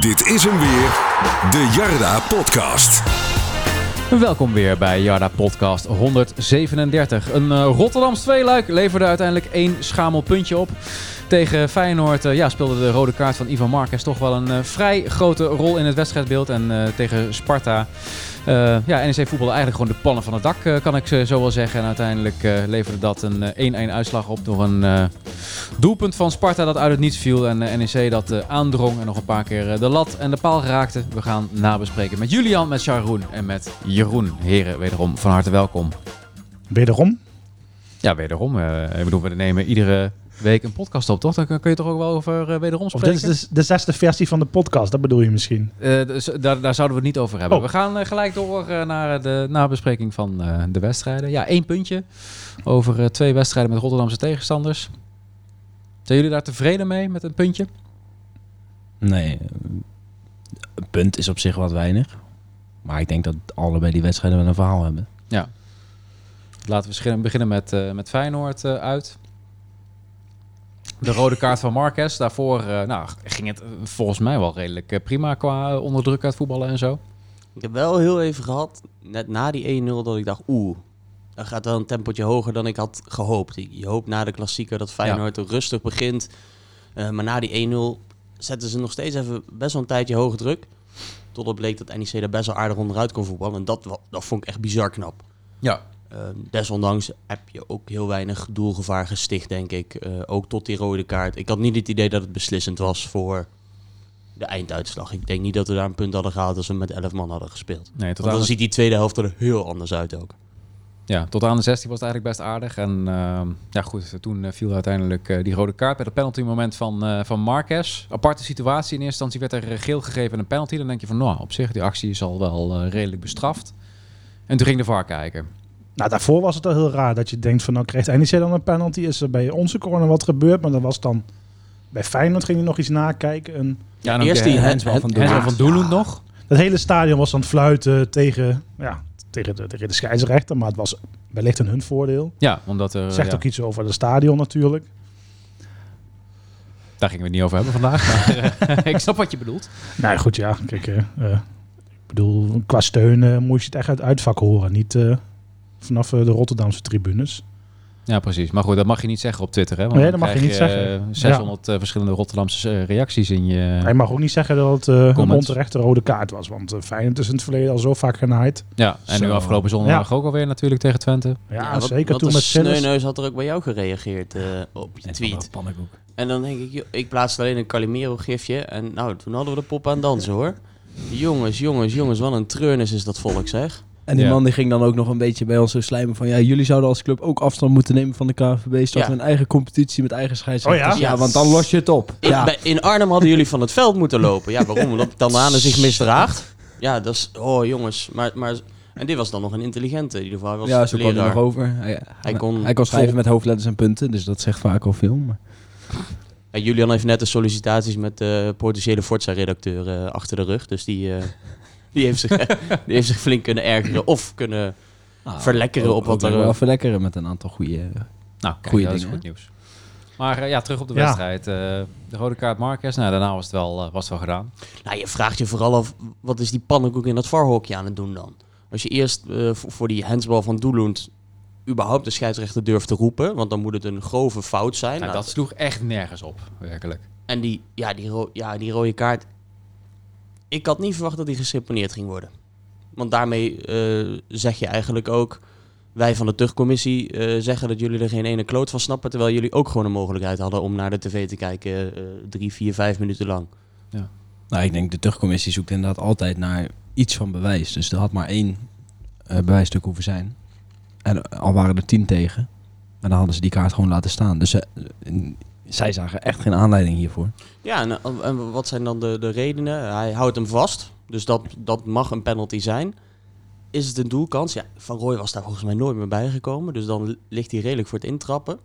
Dit is hem weer, de Jarda Podcast. Welkom weer bij Jarda Podcast 137. Een uh, Rotterdams tweeluik leverde uiteindelijk één schamel puntje op. Tegen Feyenoord uh, ja, speelde de rode kaart van Ivan Marquez toch wel een uh, vrij grote rol in het wedstrijdbeeld. En tegen Sparta ja, NEC voetbalde eigenlijk gewoon de pannen van het dak, kan ik zo wel zeggen. En uiteindelijk leverde dat een 1-1 uitslag op door een doelpunt van Sparta dat uit het niets viel. En NEC dat aandrong en nog een paar keer de lat en de paal raakte. We gaan nabespreken met Julian, met Sharon en met Jeroen. Heren, wederom van harte welkom. Wederom? Ja, wederom. ik bedoel, we nemen iedere week een podcast op, toch? Dan kun je toch ook wel over uh, wederom spreken? Of dit is de, de, zesde versie van de podcast, dat bedoel je misschien? Uh, dus, daar, daar, zouden we het niet over hebben. Oh. We gaan uh, gelijk door naar de nabespreking van de wedstrijden. Ja, één puntje over twee wedstrijden met Rotterdamse tegenstanders. Zijn jullie daar tevreden mee met een puntje? Nee, een punt is op zich wat weinig. Maar ik denk dat allebei die wedstrijden wel een verhaal hebben. Ja. Laten we beginnen met, met Feyenoord uit. De rode kaart van Marquez. Daarvoor uh, nou, ging het eh, volgens mij wel redelijk uh, prima qua onder druk uit voetballen en zo. Ik heb wel heel even gehad, net na die 1-0, dat ik dacht, oeh, dan gaat wel een tempotje hoger dan ik had gehoopt. Je hoopt na de klassieker dat Feyenoord ja. rustig begint. Uh, maar na die 1-0 zetten ze nog steeds even best wel een tijdje hoge druk. Totdat bleek dat NEC er best wel aardig onderuit kon voetballen. En dat, dat vond ik echt bizar knap. Ja, uh, desondanks heb je ook heel weinig doelgevaar gesticht, denk ik. Uh, ook tot die rode kaart. Ik had niet het idee dat het beslissend was voor de einduitslag. Ik denk niet dat we daar een punt hadden gehaald als we met 11 man hadden gespeeld. Nee, Want dan ziet die tweede helft er heel anders uit ook. Ja, tot aan de 16 was het eigenlijk best aardig. En uh, ja, goed, toen viel uiteindelijk die rode kaart bij het penalty moment van, van Marquez. Aparte situatie. In eerste instantie werd er geel gegeven en een penalty. Dan denk je van, nou, op zich, die actie is al wel redelijk bestraft. En toen ging de VAR kijken. Nou, daarvoor was het al heel raar dat je denkt van, nou krijgt NEC dan een penalty. Is er bij onze corner wat gebeurd, maar dat was dan... Bij Feyenoord ging je nog iets nakijken. En ja, en eerst die handsbal van Doelund, van Doelund nog. Het hele stadion was aan het fluiten tegen, ja, tegen, de, tegen de scheidsrechter, maar het was wellicht in hun voordeel. Ja, omdat er... Zegt ja. ook iets over het stadion natuurlijk. Daar gingen we het niet over hebben vandaag, maar ik snap wat je bedoelt. Nou goed, ja. Kijk, uh, ik bedoel, qua steun uh, moest je het echt uit het uitvak horen. Niet uh, vanaf de Rotterdamse tribunes. Ja, precies. Maar goed, dat mag je niet zeggen op Twitter, hè? Want nee, dat mag je niet zeggen. 600 ja. uh, verschillende Rotterdamse reacties in je. Hij mag ook niet zeggen dat het uh, een onterechte rode kaart was. Want Feyenoord is in het verleden al zo vaak genaaid. Ja, en zo. nu afgelopen zondag ja. ook alweer natuurlijk tegen Twente. Ja, ja wat, zeker wat toen met Sneuneus had er ook bij jou gereageerd op je tweet. En dan denk ik, ik plaatste alleen een Calimero-gifje. En nou, toen hadden we de pop aan dansen, hoor. Jongens, jongens, jongens, wat een treurnis is dat volk, zeg. En die ja. man die ging dan ook nog een beetje bij ons zo slijmen van... ja, jullie zouden als club ook afstand moeten nemen van de KVB... zodat ja. we een eigen competitie met eigen scheidsrechters... Oh ja? ja, want dan los je het op. In, ja. bij, in Arnhem hadden jullie van het veld moeten lopen. Ja, waarom? Omdat Tanane zich misdraagt. Ja, dat is... Oh, jongens. Maar, maar, en dit was dan nog een intelligente. In ieder geval. Hij was ja, zo kwam hij nog over. Hij, hij, kon, hij kon schrijven met hoofdletters en punten. Dus dat zegt vaak al veel. Maar... En Julian heeft net de sollicitaties met de potentiële Forza-redacteur uh, achter de rug. Dus die... Uh, die heeft zich, die heeft zich flink kunnen ergeren of kunnen nou, verlekkeren op wat er... Wel verlekkeren met een aantal goede nou, goede dingen. Dat is goed nieuws. Maar uh, ja, terug op de wedstrijd. Uh, de rode kaart Marquez, nou, daarna was het, wel, uh, was het wel gedaan. Nou, je vraagt je vooral af, wat is die pannenkoek in dat varhokje aan het doen dan? Als je eerst voor die handsbal van Doelund überhaupt de scheidsrechter durft te roepen, want dan moet het een grove fout zijn. Nou, nou, dat sloeg echt nergens op, werkelijk. En die, ja, die, ro ja, die rode kaart, ik had niet verwacht dat hij geseponeerd ging worden. Want daarmee uh, zeg je eigenlijk ook... wij van de terugcommissie uh, zeggen dat jullie er geen ene kloot van snappen... terwijl jullie ook gewoon een mogelijkheid hadden om naar de tv te kijken... Uh, drie, vier, vijf minuten lang. Ja. Nou, ik denk de terugcommissie zoekt inderdaad altijd naar iets van bewijs. Dus er had maar één bewijsstuk hoeven zijn. En al waren er tien tegen... en dan hadden ze die kaart gewoon laten staan. Dus zij zagen echt geen aanleiding hiervoor. Ja, en, en, wat zijn dan de, de redenen? Hij houdt hem vast, dus dat, dat mag een penalty zijn. Is het een doelkans? Ja, Van Rooij was daar volgens mij nooit meer bijgekomen. Dus dan ligt hij redelijk voor het intrappen.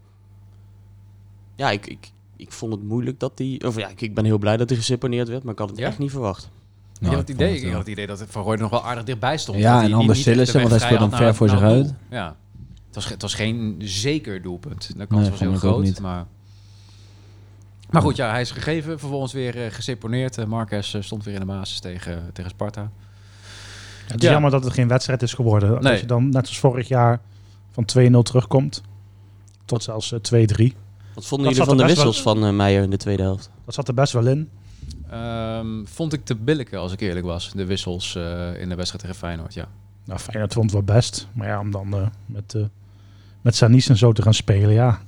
Ja, ik, ik, ik vond het moeilijk dat hij... Of ja, ik, ik ben heel blij dat hij geseponeerd werd, maar ik had het ja? echt niet verwacht. Nou, ik, had het idee, ik had het idee dat Van Rooij nog wel aardig dichtbij stond. Ja, en anders Sillissen, want hij speelde hem ver voor zich uit. Ja, het was, het was geen zeker doelpunt. De kans nee, was heel groot, maar... Maar goed, ja, hij is gegeven. Vervolgens weer eh, geseponeerd. Eh, Marquez eh, stond weer in de basis tegen, tegen Sparta. Het is Ja. jammer dat het geen wedstrijd is geworden. Nee. Als je dan net als vorig jaar van 2-0 terugkomt, tot zelfs eh, 2-3. Wat vonden Dat jullie van de wel- wissels van eh, Meijer in de tweede helft? Dat zat er best wel in. Ehm, vond ik te billijken, als ik eerlijk was. De wissels eh, in de wedstrijd tegen Feyenoord, ja. Nou, Feyenoord vond het wel best. Maar ja, om dan eh, met, met Sanis en zo te gaan spelen, ja.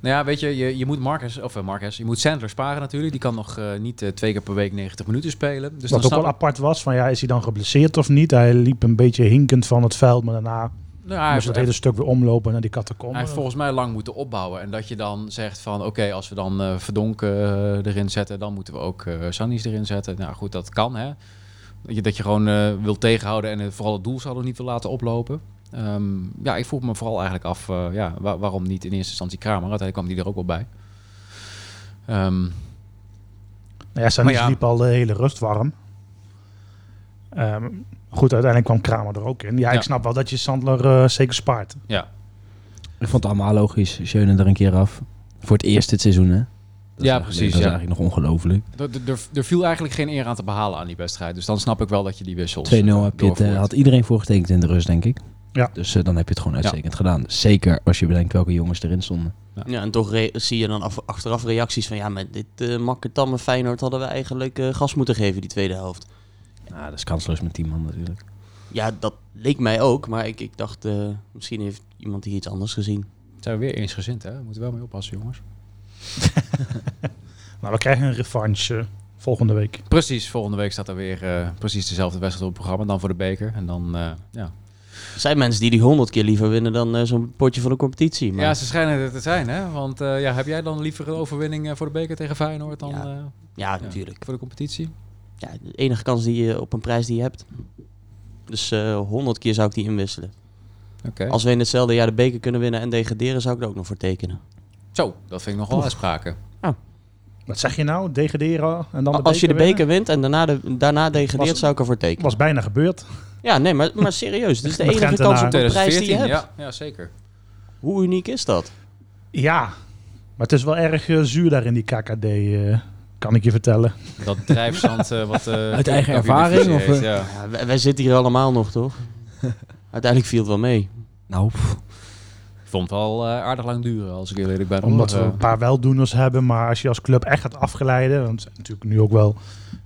Nou ja, weet je, je, je moet Marcus, of uh, Marcus, je moet Sandler sparen natuurlijk. Die kan nog eh, niet eh, twee keer per week 90 minuten spelen. Dus Wat dan ook wel ik- apart was, van ja, is hij dan geblesseerd of niet? Hij liep een beetje hinkend van het veld, maar daarna Nou, hij, moest het hele stuk weer omlopen naar die hij catacomben. heeft volgens mij lang moeten opbouwen. En dat je dan zegt van, oké, als we dan eh Verdonk eh, erin zetten, dan moeten we ook eh Sannis erin zetten. Nou goed, dat kan hè. Dat je, dat je gewoon eh wil tegenhouden en eh, vooral het doel zouden niet wil laten oplopen. Ehm, ja, ik vroeg me vooral eigenlijk af, eh, ja, wa- waarom niet in eerste instantie Kramer? Uiteindelijk kwam die er ook wel bij. Ehm, Nou ja, ja. liep al de hele rust warm. Ehm, goed, uiteindelijk kwam Kramer er ook in. Ja, Ja. ik snap wel dat je Sandler eh, zeker spaart. ja, Ik vond het allemaal logisch. Schöne er een keer af. Voor het eerst dit seizoen, hè? Dat is Ja, precies, Dat is ja. eigenlijk nog ongelooflijk. 2-0 Er, viel eigenlijk geen eer aan te behalen aan die wedstrijd. Dus dan snap ik wel dat je die wissels heb eh, je het, eh, doorvoert. had iedereen voor getekend in de rust, denk ik. Ja. Dus eh, dan heb je het gewoon uitstekend gedaan. Zeker als je bedenkt welke jongens erin stonden. Ja, en toch zie je dan af- achteraf reacties van... ja, met dit uh, makketamme Feyenoord hadden we eigenlijk eh, gas moeten geven die tweede helft. Nou, dat is kansloos met 10 man natuurlijk. Ja, dat leek mij ook, maar ik, ik dacht... eh, misschien heeft iemand hier iets anders gezien. Zijn we weer eensgezind, hè? We moeten wel mee oppassen, jongens. Maar we krijgen een revanche eh, volgende week. Precies, volgende week staat er weer eh, precies dezelfde wedstrijd op het programma. Dan voor de beker. En dan, eh, ja. Er zijn mensen die die honderd keer liever winnen dan eh, zo'n potje van de competitie. Maar ja, ze schijnen er te zijn, hè? Want eh, ja, heb jij dan liever een overwinning eh, voor de beker tegen Feyenoord dan Ja. eh, ja, ja, natuurlijk. voor de competitie? Ja, de enige kans die je op een prijs die je hebt. Dus eh, honderd keer zou ik die inwisselen. Oké. Als we in hetzelfde jaar de beker kunnen winnen en degraderen, zou ik er ook nog voor tekenen. Zo, dat vind ik nog wel uitspraken. Wat zeg je nou? Degraderen en dan de Als je de winnen? beker wint en daarna, de, daarna degradeert, Was- zou ik ervoor tekenen. was bijna gebeurd. Ja, nee, maar, maar serieus. Het is de enige Gentenaar. kans op een prijs die je 2014, hebt. ja, ja, zeker. Hoe uniek is dat? Ja, maar het is wel erg eh, zuur daar in die KKD, eh, kan ik je vertellen. Dat drijfzand eh, wat... eh, Uit eigen ervaring, of, ja. Ja, wij, wij zitten hier allemaal nog, toch? Uiteindelijk viel het wel mee. Nou, pff, Ik vond het wel eh, aardig lang duren, als ik heel eerlijk ben. Omdat we een paar weldoeners hebben, maar als je als club echt gaat afgeleiden, want er zijn natuurlijk nu ook wel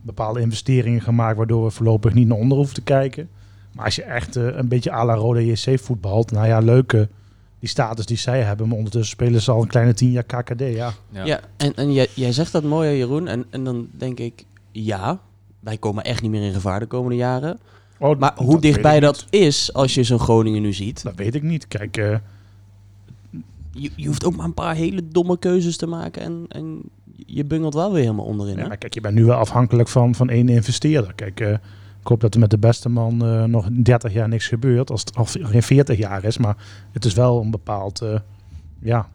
bepaalde investeringen gemaakt, waardoor we voorlopig niet naar onder hoeven te kijken. Maar als je echt eh, een beetje à la Rode JC voetbalt, nou ja, leuke die status die zij hebben, maar ondertussen spelen ze al een kleine tien jaar KKD, ja. Ja. Ja, en, en jij, jij zegt dat mooi, hè, Jeroen. En, en dan denk ik, ja, wij komen echt niet meer in gevaar de komende jaren. Oh, Maar hoe dichtbij dat niet. is als je zo'n Groningen nu ziet. Dat weet ik niet. Kijk, eh, Je, je hoeft ook maar een paar hele domme keuzes te maken. En, en je bungelt wel weer helemaal onderin. ja, maar kijk, je bent nu wel afhankelijk van, van één investeerder. Kijk, eh, ik hoop dat er met de beste man eh, nog 30 jaar niks gebeurt, als het al geen 40 jaar is. Maar het is wel een bepaald, eh, ja,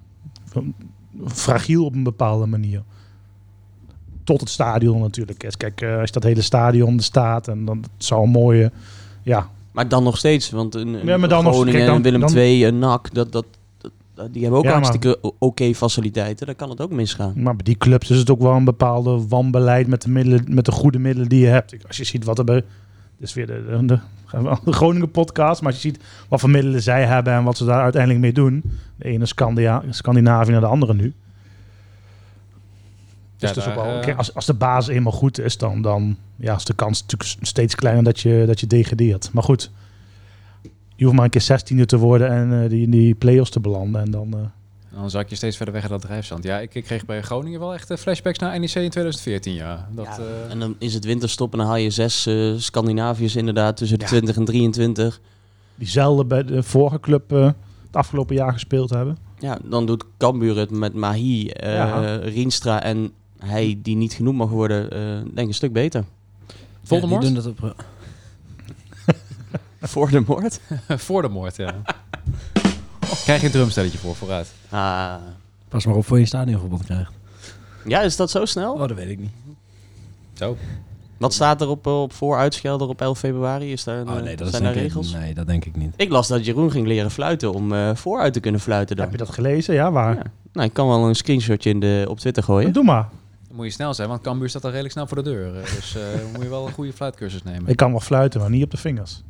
fragiel op een bepaalde manier. Tot het stadion natuurlijk is. Kijk, eh, als dat hele stadion er staat en dan het zou een mooie, ja, Maar dan nog steeds, want een, een Ja, maar dan nog- kijk, dan- Willem II, een NAC, dat, dat- die hebben ook Ja, hartstikke oké faciliteiten. Dan kan het ook misgaan. Maar bij die clubs is het ook wel een bepaalde wanbeleid met de, middelen, met de goede middelen die je hebt. Als je ziet wat er bij. Dit is weer de, de, de, de Groningen podcast. Maar als je ziet wat voor middelen zij hebben en wat ze daar uiteindelijk mee doen. De ene Scandia, Scandinavië naar de andere nu. Dus Ja, daar, eh, oké, als, als de basis eenmaal goed is, dan, dan ja, is de kans natuurlijk steeds kleiner dat je, dat je degradeert. Maar goed, je hoeft maar een keer 16e te worden en eh, die, in die play-offs te belanden. En dan, eh, Dan zak je steeds verder weg in dat drijfzand. Ja, ik, ik kreeg bij Groningen wel echt eh, flashbacks naar NEC in 2014, ja. Dat, Ja, eh, en dan is het winterstop en dan haal je zes eh Scandinaviërs inderdaad tussen de Ja. 20 en 23. die zelden bij de vorige club eh, het afgelopen jaar gespeeld hebben. Ja, dan doet Cambuur het met Mahi, eh Ja. Rienstra en hij die niet genoemd mag worden, eh, denk ik een stuk beter. Voldemort? Ja, die doen dat op, Voor de moord? Voor de moord, ja. Krijg je een drumstelletje voor, vooruit. Ah. pas maar op voor je stadionverbod krijgt. Ja, is dat zo snel? Oh, dat weet ik niet. Zo. Wat staat er op, eh, op voor uitschelder op 11 februari? Is daar een, Oh nee, dat is zijn daar ik- regels? Nee, dat denk ik niet. Ik las dat Jeroen ging leren fluiten om eh, vooruit te kunnen fluiten dan. Heb je dat gelezen? Ja, waar? Ja. Nou, ik kan wel een screenshotje in de, op Twitter gooien. Doe maar. Dan moet je snel zijn, want Cambuur staat al redelijk snel voor de deur. eh, Dus eh, dan moet je wel een goede fluitcursus nemen. Ik kan wel fluiten, maar niet op de vingers.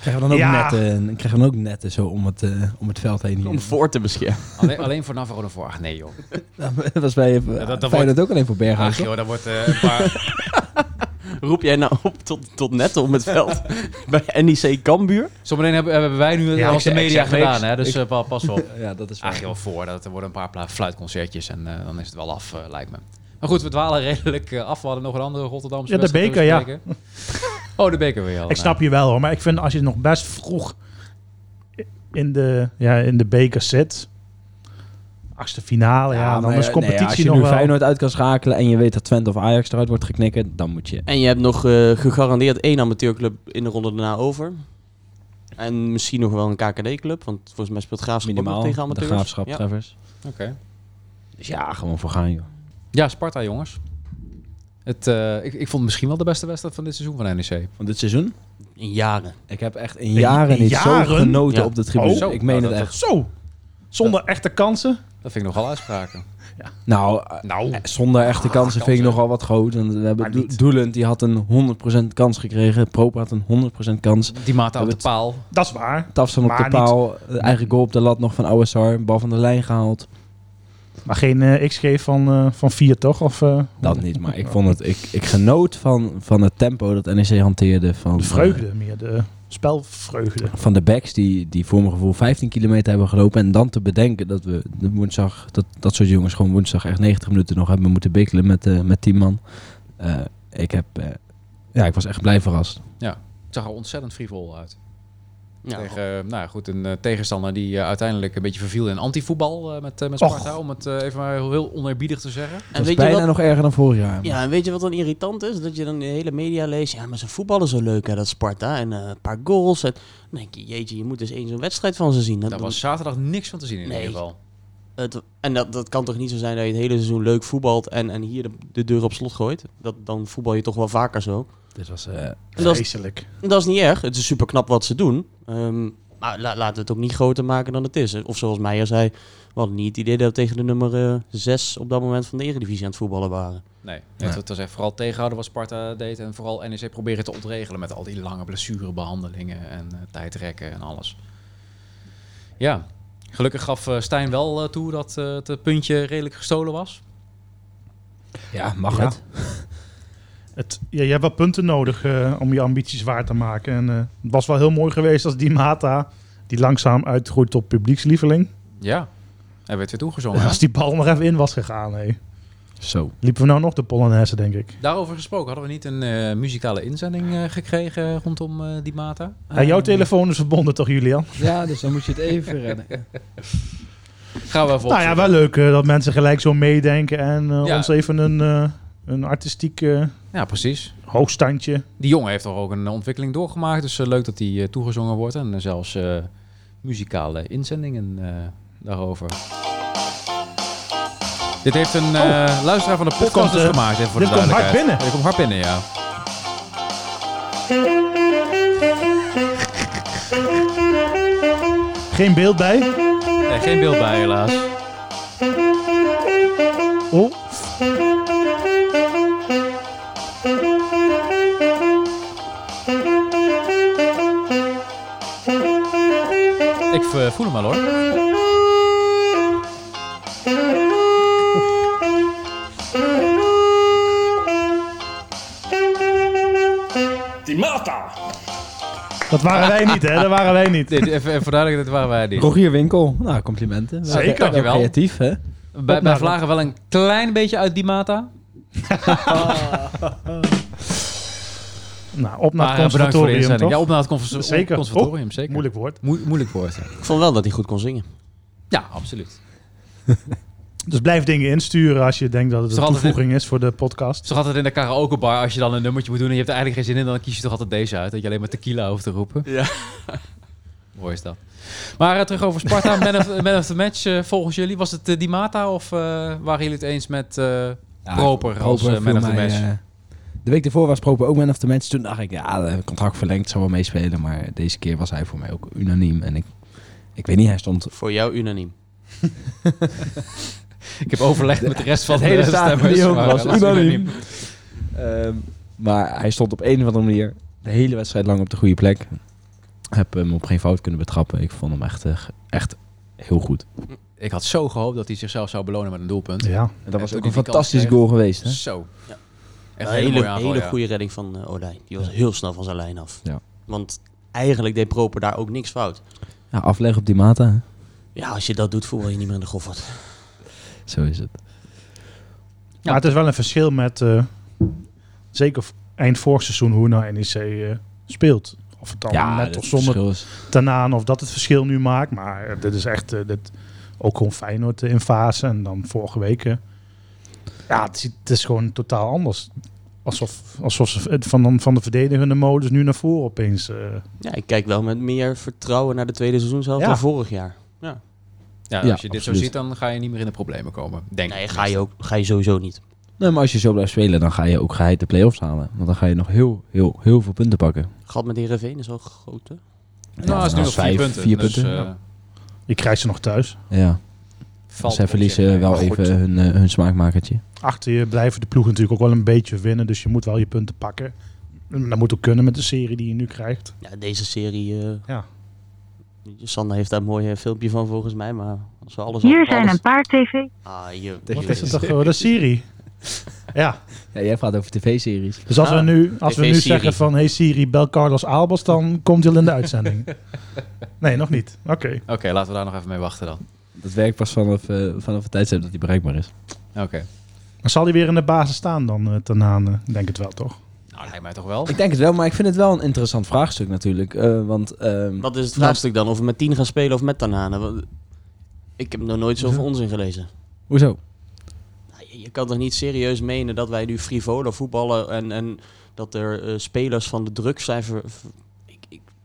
Krijgen we dan ook Ja. netten, krijgen we dan ook netten zo om het, eh, om het veld heen hier? Om voor te beschermen. Alleen, alleen voor Navarro en voor. Ach nee joh. dat was bij dat- uh, dat Feyenoord ook alleen voor Berghuis, Ach joh, daar wordt eh, een paar... Roep jij nou op tot, tot net om het veld bij NEC Kambuur? Zometeen hebben, hebben wij nu Ja, als de ik zeg- media gedaan, hè? dus Ik- eh, pa- pas op. Ja, dat is waar. Ach joh, voor. Dat er worden een paar fluitconcertjes en eh, dan is het wel af, eh, lijkt me. Maar goed, we dwalen redelijk eh, af. We hadden nog een andere Rotterdamse Ja, de beker, ja. Oh, de beker weer al. Ik snap je wel hoor, maar ik vind als je nog best vroeg in de, ja, in de beker zit, achtste finale, ja, dan maar is ja, competitie nee, als je nog nu wel. Feyenoord uit kan schakelen en je weet dat Twente of Ajax eruit wordt geknikken, dan moet je... En je hebt nog eh, gegarandeerd één amateurclub in de ronde daarna over. En misschien nog wel een KKD-club, want volgens mij speelt Graafschap Minimaal, tegen de amateurs. graafschap, Ja. Treffers. Oké. Dus ja, gewoon voor gaan, joh. Ja, Sparta jongens. Het, eh, ik, ik vond het misschien wel de beste wedstrijd van dit seizoen van NEC. Van dit seizoen? In jaren. Ik heb echt in jaren in niet jaren? zo genoten Ja. op de tribune. Oh, ik meen nou, het dat- echt. Zo, zonder echte kansen. Dat vind ik nogal uitspraken. Nou, eh, Nou, zonder echte kansen vind ik nogal wat groot. En we hebben Do- niet. Doelend, die had een 100% kans gekregen. Proper had een 100% kans. die mata op de paal. Dat is waar. Tafsan op de niet- paal. eh, Eigen goal op de lat nog van Ouassar. Bal van de lijn gehaald. Maar geen eh, XG van, eh, van vier toch? Of, eh, Dat niet, maar ik vond het... Ik, ik genoot van, van het tempo dat NEC hanteerde. Van, De vreugde meer, de spelvreugde. van de backs die, die voor mijn gevoel 15 kilometer hebben gelopen. En dan te bedenken dat we de woensdag... Dat, dat soort jongens gewoon woensdag echt 90 minuten nog hebben moeten bikkelen met, eh met 10 man. Eh, ik heb... eh, ja, ik was echt blij verrast. Het zag er ontzettend frivol uit. Ja. Tegen eh, nou ja, goed, een eh, tegenstander die eh, uiteindelijk een beetje verviel in antivoetbal met, met Sparta. Och. Om het even maar heel, heel oneerbiedig te zeggen. En Dat is weet je bijna wat, nog erger dan vorig jaar. ja, en weet je wat dan irritant is? Dat je dan in de hele media leest, ja, maar zijn voetballen zo leuk, hè, dat Sparta. En een paar goals. En dan denk je, jeetje, je moet dus eens een wedstrijd van ze zien. Dat, Daar was zaterdag niks van te zien in Nee. ieder geval. het, en dat, dat kan toch niet zo zijn dat je het hele seizoen leuk voetbalt en, en hier de, de deur op slot gooit? Dat, dan voetbal je toch wel vaker zo. Dit was... eh, En dat, is, Vreselijk. dat is niet erg. Het is super knap wat ze doen. Ehm, maar la- laten we het ook niet groter maken dan het is. Of zoals Meijer zei, we hadden niet het idee dat we tegen de nummer 6 op dat moment van de Eredivisie aan het voetballen waren. Nee, Nee. Het, het was echt vooral tegenhouden wat Sparta deed. En vooral NEC proberen te ontregelen met al die lange blessurebehandelingen en eh, tijdrekken en alles. Ja, gelukkig gaf eh, Stijn wel eh, toe dat eh, het puntje redelijk gestolen was. ja, mag Ja. het? Het, ja, je hebt wel punten nodig eh, om je ambities waar te maken. En eh, het was wel heel mooi geweest als die Mata, die langzaam uitgroeit tot publiekslieveling, Ja, hij werd weer toegezongen. als die bal nog even in was gegaan. Hey. Zo. Liepen we nou nog de Polonaise, denk ik. Daarover gesproken, hadden we niet een eh, muzikale inzending eh, gekregen rondom eh, die Mata? Ja, jouw telefoon is verbonden toch, Julian? Ja, dus dan moet je het even redden. Gaan we even Nou ja, wel leuk dat mensen gelijk zo meedenken en Ja. ons even een, eh, een artistiek eh, Ja, precies. hoogstandje. Die jongen heeft toch ook een ontwikkeling doorgemaakt. Dus eh, leuk dat hij eh, toegezongen wordt. En zelfs muzikale inzendingen daarover. Dit heeft een eh, luisteraar van de podcast komt, dus gemaakt. Even voor dit de komt hard binnen. Dit komt hard binnen, ja. Geen beeld bij. Nee, geen beeld bij helaas. Oh, Ik eh, voel hem wel hoor. dat waren wij niet, hè? Dat waren wij niet. Dit, even, even voor duidelijk, dit waren wij niet. Rogier Winkel. Nou, complimenten. Zeker. waren Dankjewel. Creatief, hè? Wij, wij vlagen wel een klein beetje uit die Mata. Nou, op naar het conservatorium, toch? Ja, op naar het Zeker. conservatorium, zeker. Moeilijk woord. Moe- moeilijk woord. ja. Ik vond wel dat hij goed kon zingen. Ja, absoluut. Dus blijf dingen insturen als je denkt dat het een toevoeging is voor de podcast. Het is toch altijd in de karaokebar, als je dan een nummertje moet doen en je hebt er eigenlijk geen zin in, dan kies je toch altijd deze uit. Dat je alleen maar tequila hoeft te roepen. Ja. Mooi is dat. Maar eh, terug over Sparta, man of, man of the match eh, volgens jullie. Was het eh, Di Mata of eh, waren jullie het eens met eh, Proper als man of the mij, match? De week ervoor was Proper ook man of the match. Toen dacht ik, ja, de contract verlengd, zal wel meespelen. Maar deze keer was hij voor mij ook unaniem. En ik, ik weet niet, hij stond... Voor jou unaniem. Ik heb overlegd met de rest van Het de hele stemmers. was unaniem. Ehm, maar hij stond op een of andere manier de hele wedstrijd lang op de goede plek. Heb hem op geen fout kunnen betrappen. Ik vond hem echt, eh, echt heel goed. Ik had zo gehoopt dat hij zichzelf zou belonen met een doelpunt. Ja, En En dat was ook een fantastische goal geweest. Hè? Zo. Ja. Echt Een een hele, hele, mooie aanval, hele ja. goede redding van uh, Olij. Die was heel snel van zijn lijn af. Ja. Want eigenlijk deed Proper daar ook niks fout. Ja, afleggen op die mata. hè? Ja, als je dat doet, voetbal je niet meer in de goffert. Zo is het. maar het is wel een verschil met, eh, zeker eind vorig seizoen, hoe nou NEC eh, speelt. Of het dan met het of zonder is- Tanaan of dat het verschil nu maakt. Maar eh, dit is echt eh, dit, ook gewoon Feyenoord eh, in fase. En dan vorige week. Ja, het, is gewoon totaal anders. Alsof, alsof ze het van, van de verdedigende modus nu naar voren opeens. eh, Ja, ik kijk wel met meer vertrouwen naar de tweede seizoen zelf Ja. dan vorig jaar. Ja, Ja, als je dit zo ziet, dan ga je niet meer in de problemen komen. Denk Nee, ik. ga je, ook, ga je sowieso niet. Nee, maar als je zo blijft spelen, dan ga je ook geheid de play-offs halen. Want dan ga je nog heel, heel, heel veel punten pakken. Gat met Heerenveen is wel groot, hè? Nou, het is nu dat nog vier punten. vier dus, eh, je krijgt ze nog thuis. Ja, valt zij verliezen wel even goed. hun, eh, hun smaakmakertje. Achter je blijven de ploegen natuurlijk ook wel een beetje winnen. Dus je moet wel je punten pakken. En Dat moet ook kunnen met de serie die je nu krijgt. Ja, deze serie... eh Ja. Sander heeft daar een mooi eh, filmpje van volgens mij, maar als we alles... Hier zijn een paar tv. Ah, je, Wat is het toch? Oh, de serie. Ja, Ja, jij praat over tv-series. dus als Ah, we nu, als we nu zeggen van... Hey Siri, bel Carlos Albers, dan komt hij al in de uitzending. Nee, nog niet. Oké. Oké, laten we daar nog even mee wachten dan. Dat werkt pas vanaf, eh, vanaf het tijdstip dat hij bereikbaar is. Oké. Maar zal hij weer in de basis staan dan, uh, Tanaan? Ik denk het wel, toch? Nou, lijkt mij toch wel. Ik denk het wel, maar ik vind het wel een interessant vraagstuk natuurlijk. eh, want ehm, Wat is het vraagstuk dan? Of we met 10 gaan spelen of met Tanane? Ik heb nog nooit zoveel onzin gelezen. hoezo? Nou, je- Je kan toch niet serieus menen dat wij nu frivoler voetballen en, en dat er eh, spelers van de druk zijn. ver- ver-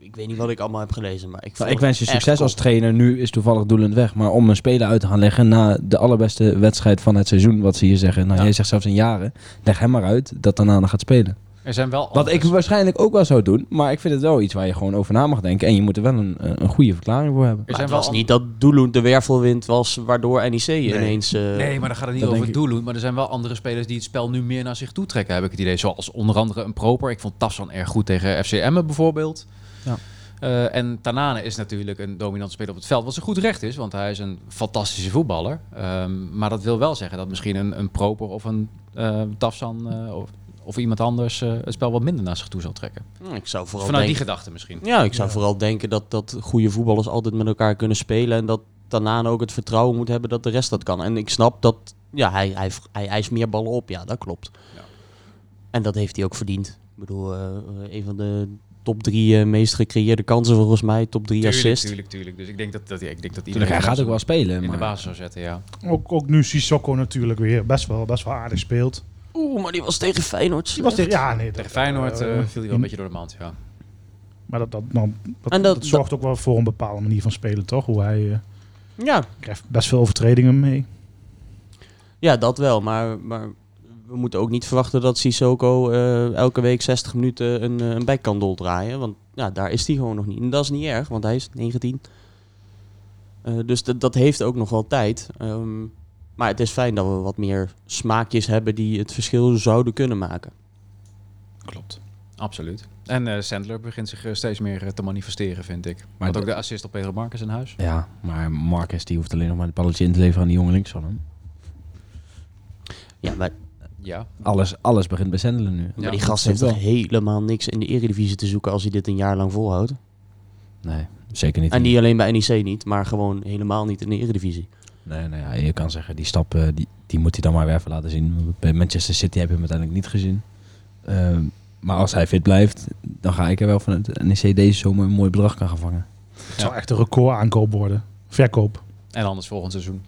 ik, weet niet wat ik allemaal heb gelezen, maar ik, Nou, ik wens je succes als trainer. Nu is toevallig doelend weg. Maar om een speler uit te gaan leggen na de allerbeste wedstrijd van het seizoen, wat ze hier zeggen. Nou, Ja. jij zegt zelfs in jaren. Leg hem maar uit dat Tanana gaat spelen. Er zijn wel Wat ik waarschijnlijk ook wel zou doen. Maar ik vind het wel iets waar je gewoon over na mag denken. En je moet er wel een, een goede verklaring voor hebben. Er Maar zijn het was wel niet dat Doeloen de wervelwind was waardoor NEC ineens... eh, Nee, maar dan gaat het niet over denk doelen. Maar er zijn wel andere spelers die het spel nu meer naar zich toe trekken, heb ik het idee. Zoals onder andere een proper. Ik vond Tafsan erg goed tegen FC Emmen bijvoorbeeld. Ja. Eh, en Tanane is natuurlijk een dominant speler op het veld. Wat zijn goed recht is, want hij is een fantastische voetballer. Ehm, maar dat wil wel zeggen dat misschien een, een proper of een eh Tafsan eh, of, of iemand anders eh, het spel wat minder naar zich toe zal trekken. hm, ik zou vooral Vanuit die gedachte misschien. ja, ik zou Ja. vooral denken dat, dat goede voetballers altijd met elkaar kunnen spelen. En dat Tanane ook het vertrouwen moet hebben dat de rest dat kan. En ik snap dat ja, hij, hij, hij eist meer ballen op. Ja, dat klopt. Ja. En dat heeft hij ook verdiend. Ik bedoel, eh, een van de top drie eh, meest gecreëerde kansen volgens mij. Top drie Tuurlijk, assists. tuurlijk, tuurlijk. Dus ik denk dat, dat, ik denk dat Tuurlijk, iedereen hij gaat ook wel spelen. in de Maar basis zou zetten, ja. Ook, ook nu Sissoko natuurlijk weer best wel, best wel aardig speelt. Oeh, maar die was tegen Feyenoord. Die was tegen, ja, nee, Tegen Feyenoord eh, eh, viel hij wel een beetje door de mand, ja. Maar dat, dat, nou, dat, En dat- dat zorgt ook wel voor een bepaalde manier van spelen, toch? Hoe hij eh, Ja, krijgt best veel overtredingen mee. Ja, dat wel. Maar, maar we moeten ook niet verwachten dat Sissoko eh, elke week 60 minuten een, eh, een back kan doldraaien. Want ja, daar is hij gewoon nog niet. En dat is niet erg, want hij is 19. Eh, dus dat, dat heeft ook nog wel tijd. Ehm, maar het is fijn dat we wat meer smaakjes hebben die het verschil zouden kunnen maken. Klopt. Absoluut. En eh Sandler begint zich steeds meer te manifesteren, vind ik. Maar de- ook de assist op Pedro Marcus in huis. Ja, maar Marcus die hoeft alleen nog maar het balletje in te leveren aan die jongen links van hem. Ja, maar, Ja. Alles, alles begint bij Sendelen nu. maar die gast heeft wel. toch helemaal niks in de eredivisie te zoeken als hij dit een jaar lang volhoudt. Nee, zeker niet. En niet alleen bij NEC niet, maar gewoon helemaal niet in de eredivisie. Nee, nou ja, je kan zeggen, die stap eh, die, die moet hij dan maar weer even laten zien. Bij Manchester City heb je hem uiteindelijk niet gezien. Ehm, maar als hij fit blijft, dan ga ik er wel vanuit dat NEC deze zomer een mooi bedrag kan gaan vangen. Het zal echt een record aankoop worden. Verkoop. En anders volgend seizoen.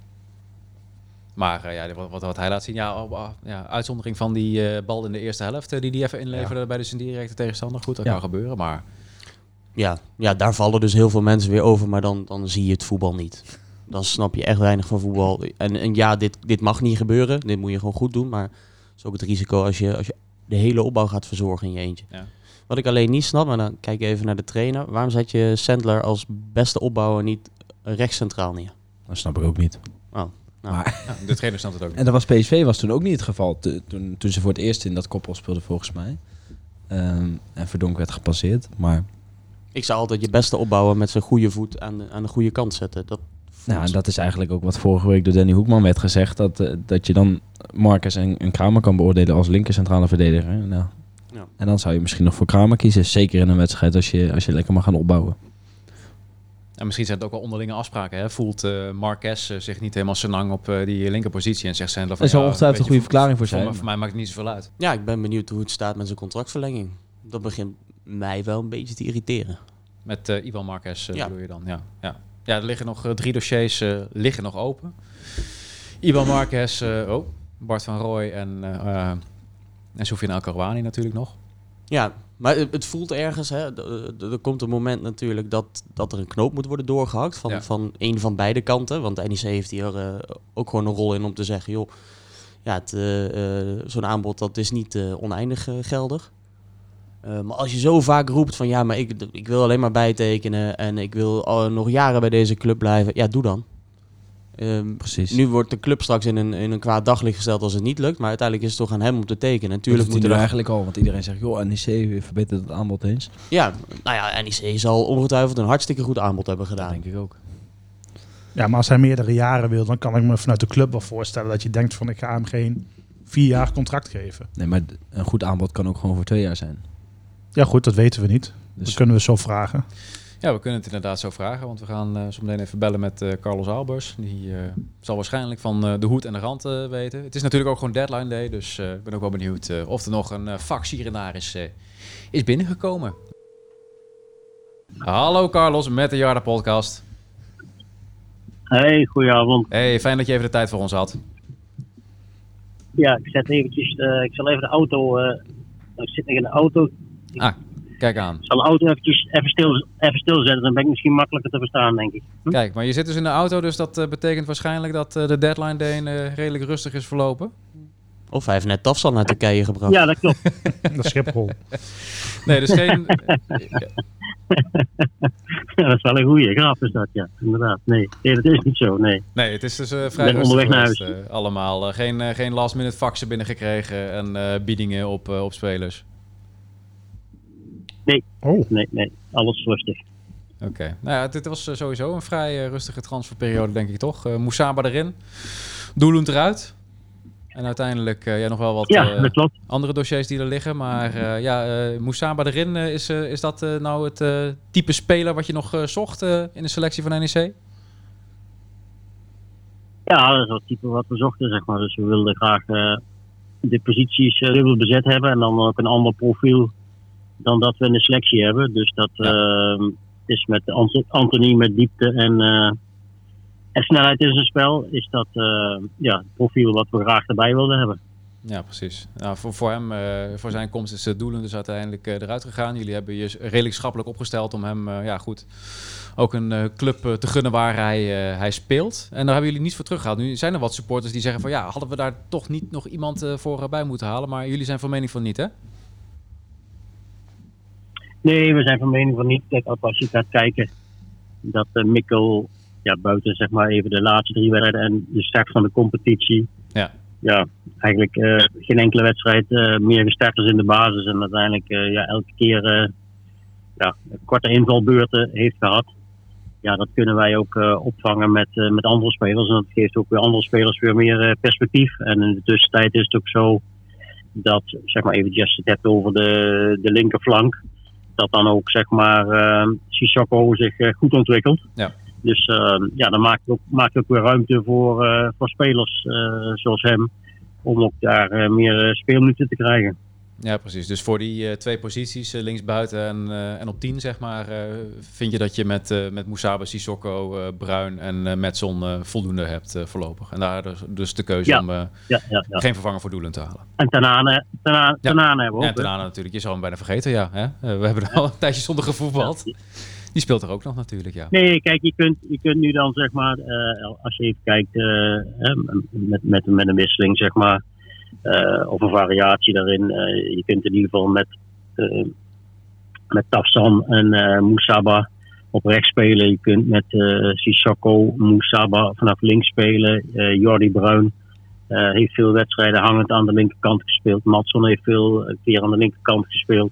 Maar eh, ja, wat, wat, wat hij laat zien, ja, oh, ah, ja uitzondering van die eh, bal in de eerste helft, eh, die die even inleverde bij de zijn directe tegenstander. Goed, dat Ja. kan gebeuren, maar Ja, ja, daar vallen dus heel veel mensen weer over, maar dan, dan zie je het voetbal niet. Dan snap je echt weinig van voetbal. En, en ja, dit, dit mag niet gebeuren. Dit moet je gewoon goed doen. Maar het is ook het risico als je, als je de hele opbouw gaat verzorgen in je eentje. Ja. Wat ik alleen niet snap, maar dan kijk je even naar de trainer. Waarom zet je Sandler als beste opbouwer niet rechtscentraal neer? Dat snap ik ook niet. Nou, Maar, Ja, de trainer snapt het ook niet. en dat was PSV was toen ook niet het geval. Te- toen, toen ze voor het eerst in dat koppel speelden volgens mij. Ehm, en Verdonk werd gepasseerd. Maar ik zou altijd je beste opbouwer met zijn goede voet aan de, aan de goede kant zetten. Dat, nou, en dat is eigenlijk ook wat vorige week door Danny Hoekman werd gezegd. Dat, eh, dat je dan Marcus en, en Kramer kan beoordelen als linker centrale verdediger. Nou, Ja. En dan zou je misschien nog voor Kramer kiezen. Zeker in een wedstrijd als je, als je lekker mag gaan opbouwen. En misschien zijn het ook wel onderlinge afspraken. Hè? Voelt eh Marquez eh, zich niet helemaal senang op eh, die linkerpositie en zegt Sandler van... Er zal ja, ongetwijfeld een goede verklaring voor Voor, zijn. mij- voor mij maakt het niet zoveel uit. ja, ik ben benieuwd hoe het staat met zijn contractverlenging. Dat begint mij wel een beetje te irriteren. Met eh Ivan Marquez eh Ja. bedoel je dan, ja. Ja, ja er liggen nog drie dossiers eh, liggen nog open. Ivan Marquez, eh, oh, Bart van Rooij en, eh eh en Soufiane El Karouani natuurlijk nog. Ja, maar het, voelt ergens, hè. Er komt een moment natuurlijk dat, dat er een knoop moet worden doorgehakt van, Ja. van een van beide kanten. Want de NEC heeft hier eh, ook gewoon een rol in om te zeggen, joh, ja, eh, eh, zo'n aanbod dat is niet oneindig geldig. Maar als je zo vaak roept van ja, maar ik, ik wil alleen maar bijtekenen en ik wil nog jaren bij deze club blijven, ja, doe dan. Ehm, Precies. nu wordt de club straks in een, in een kwaad daglicht gesteld als het niet lukt, maar uiteindelijk is het toch aan hem om te tekenen. Natuurlijk Natuurlijk moet moeten er eigenlijk al. Want iedereen zegt, joh, NEC verbetert het aanbod eens. Ja, nou ja, NEC zal ongetwijfeld een hartstikke goed aanbod hebben Dat gedaan. denk ik ook. Ja, maar als hij meerdere jaren wil, dan kan ik me vanuit de club wel voorstellen dat je denkt van ik ga hem geen vier jaar contract geven. Nee, maar een goed aanbod kan ook gewoon voor twee jaar zijn. Ja goed, dat weten we niet. Dus Dat kunnen we zo vragen. Ja, we kunnen het inderdaad zo vragen, want we gaan eh zo meteen even bellen met eh, Carlos Albers. Die eh, zal waarschijnlijk van de hoed en de rand weten. Het is natuurlijk ook gewoon deadline day, dus ik ben ook wel benieuwd of er nog een fax hier en daar is, is binnengekomen. Hallo Carlos, met de Jarda podcast. Hey, goedenavond. Hey, fijn dat je even de tijd voor ons had. Ja, ik zet eventjes, ik zal even de auto, ik zit nog in de auto. Ah, kijk aan. Ik zal de auto eventjes even, stil, even stilzetten, dan ben ik misschien makkelijker te verstaan, denk ik. Hm? Kijk, maar je zit dus in de auto, dus dat eh, betekent waarschijnlijk dat eh, de deadline day eh, redelijk rustig is verlopen. Of hij heeft net Tafsal naar Turkije gebracht. Ja, dat klopt. Dat is Schiphol. Nee, dus geen... Ja, dat is wel een goede grap, is dat, ja. Inderdaad. Nee, nee dat is niet zo, nee. Nee, het is dus eh, vrij ben rustig onderweg naar eh, allemaal. Geen, geen last minute faxen binnengekregen en eh, biedingen op, eh, op spelers. Oh, Nee, nee, alles rustig. Oké. Nou ja, dit was eh, sowieso een vrij eh, rustige transferperiode, denk ik toch? Uh, Moussaba erin, Doelend eruit. En uiteindelijk eh, ja, nog wel wat Ja, eh, andere dossiers die er liggen. Maar eh ja, eh Moussaba erin, eh, is, eh, is dat eh, nou het eh, type speler wat je nog eh, zocht in de selectie van NEC? Ja, dat is het type wat we zochten, zeg maar. Dus we wilden graag eh, de posities eh, dubbel bezet hebben en dan ook een ander profiel dan dat we de selectie hebben. Dus dat eh, is met Ant- Anthony met diepte en, eh, en snelheid in zijn spel, is dat eh, ja, het profiel wat we graag erbij wilden hebben. Ja, precies. Nou, voor, voor hem, eh, voor zijn komst is het doelen dus uiteindelijk eruit gegaan. Jullie hebben je redelijk schappelijk opgesteld om hem, ja goed, ook een club te gunnen waar hij, hij speelt. En daar hebben jullie niets voor teruggehaald. Nu zijn er wat supporters die zeggen van ja, hadden we daar toch niet nog iemand voor bij moeten halen. Maar jullie zijn van mening van niet, hè? Nee, we zijn van mening van niet. Kijk, als je gaat kijken dat eh, Mikkel, ja, buiten zeg maar even de laatste drie wedstrijden en de start van de competitie, Ja. ja eigenlijk eh, geen enkele wedstrijd eh, meer gestart is in de basis. En uiteindelijk ja, elke keer ja, korte invalbeurten heeft gehad. Ja, dat kunnen wij ook opvangen met, met andere spelers. En dat geeft ook weer andere spelers weer meer perspectief. En in de tussentijd is het ook zo dat, zeg maar even just het hebt over de, de linkerflank. Dat dan ook, zeg maar, eh Sissoko zich eh, goed ontwikkelt. Ja. Dus eh, ja, dan maakt ook, maakt ook weer ruimte voor, eh, voor spelers eh, zoals hem. Om ook daar meer speelminuten te krijgen. Ja, precies. Dus voor die eh, twee posities, eh, linksbuiten en, eh, en op 10, zeg maar, vind je dat je met, met Moussaba, Sissoko, Bruin en Metson voldoende hebt voorlopig. En daar dus, dus de keuze Ja. om Ja, ja, ja. geen vervanger voor doelen te halen. En Tanane, Tanane, Tanane hebben we ook. en daarna natuurlijk. Je zou hem bijna vergeten, ja. Hè? We hebben er al een tijdje zonder gevoetbald. Die speelt er ook nog natuurlijk, ja. Nee, kijk, je kunt, je kunt nu dan zeg maar, als je even kijkt met, met, met een wisseling, zeg maar, of een variatie daarin. Eh, je kunt in ieder geval met, eh, met Tafsan en eh Moussaba op rechts spelen. Je kunt met eh Sissoko, Moussaba vanaf links spelen. Eh, Jordi Bruin eh, heeft veel wedstrijden hangend aan de linkerkant gespeeld. Matson heeft veel keer aan de linkerkant gespeeld.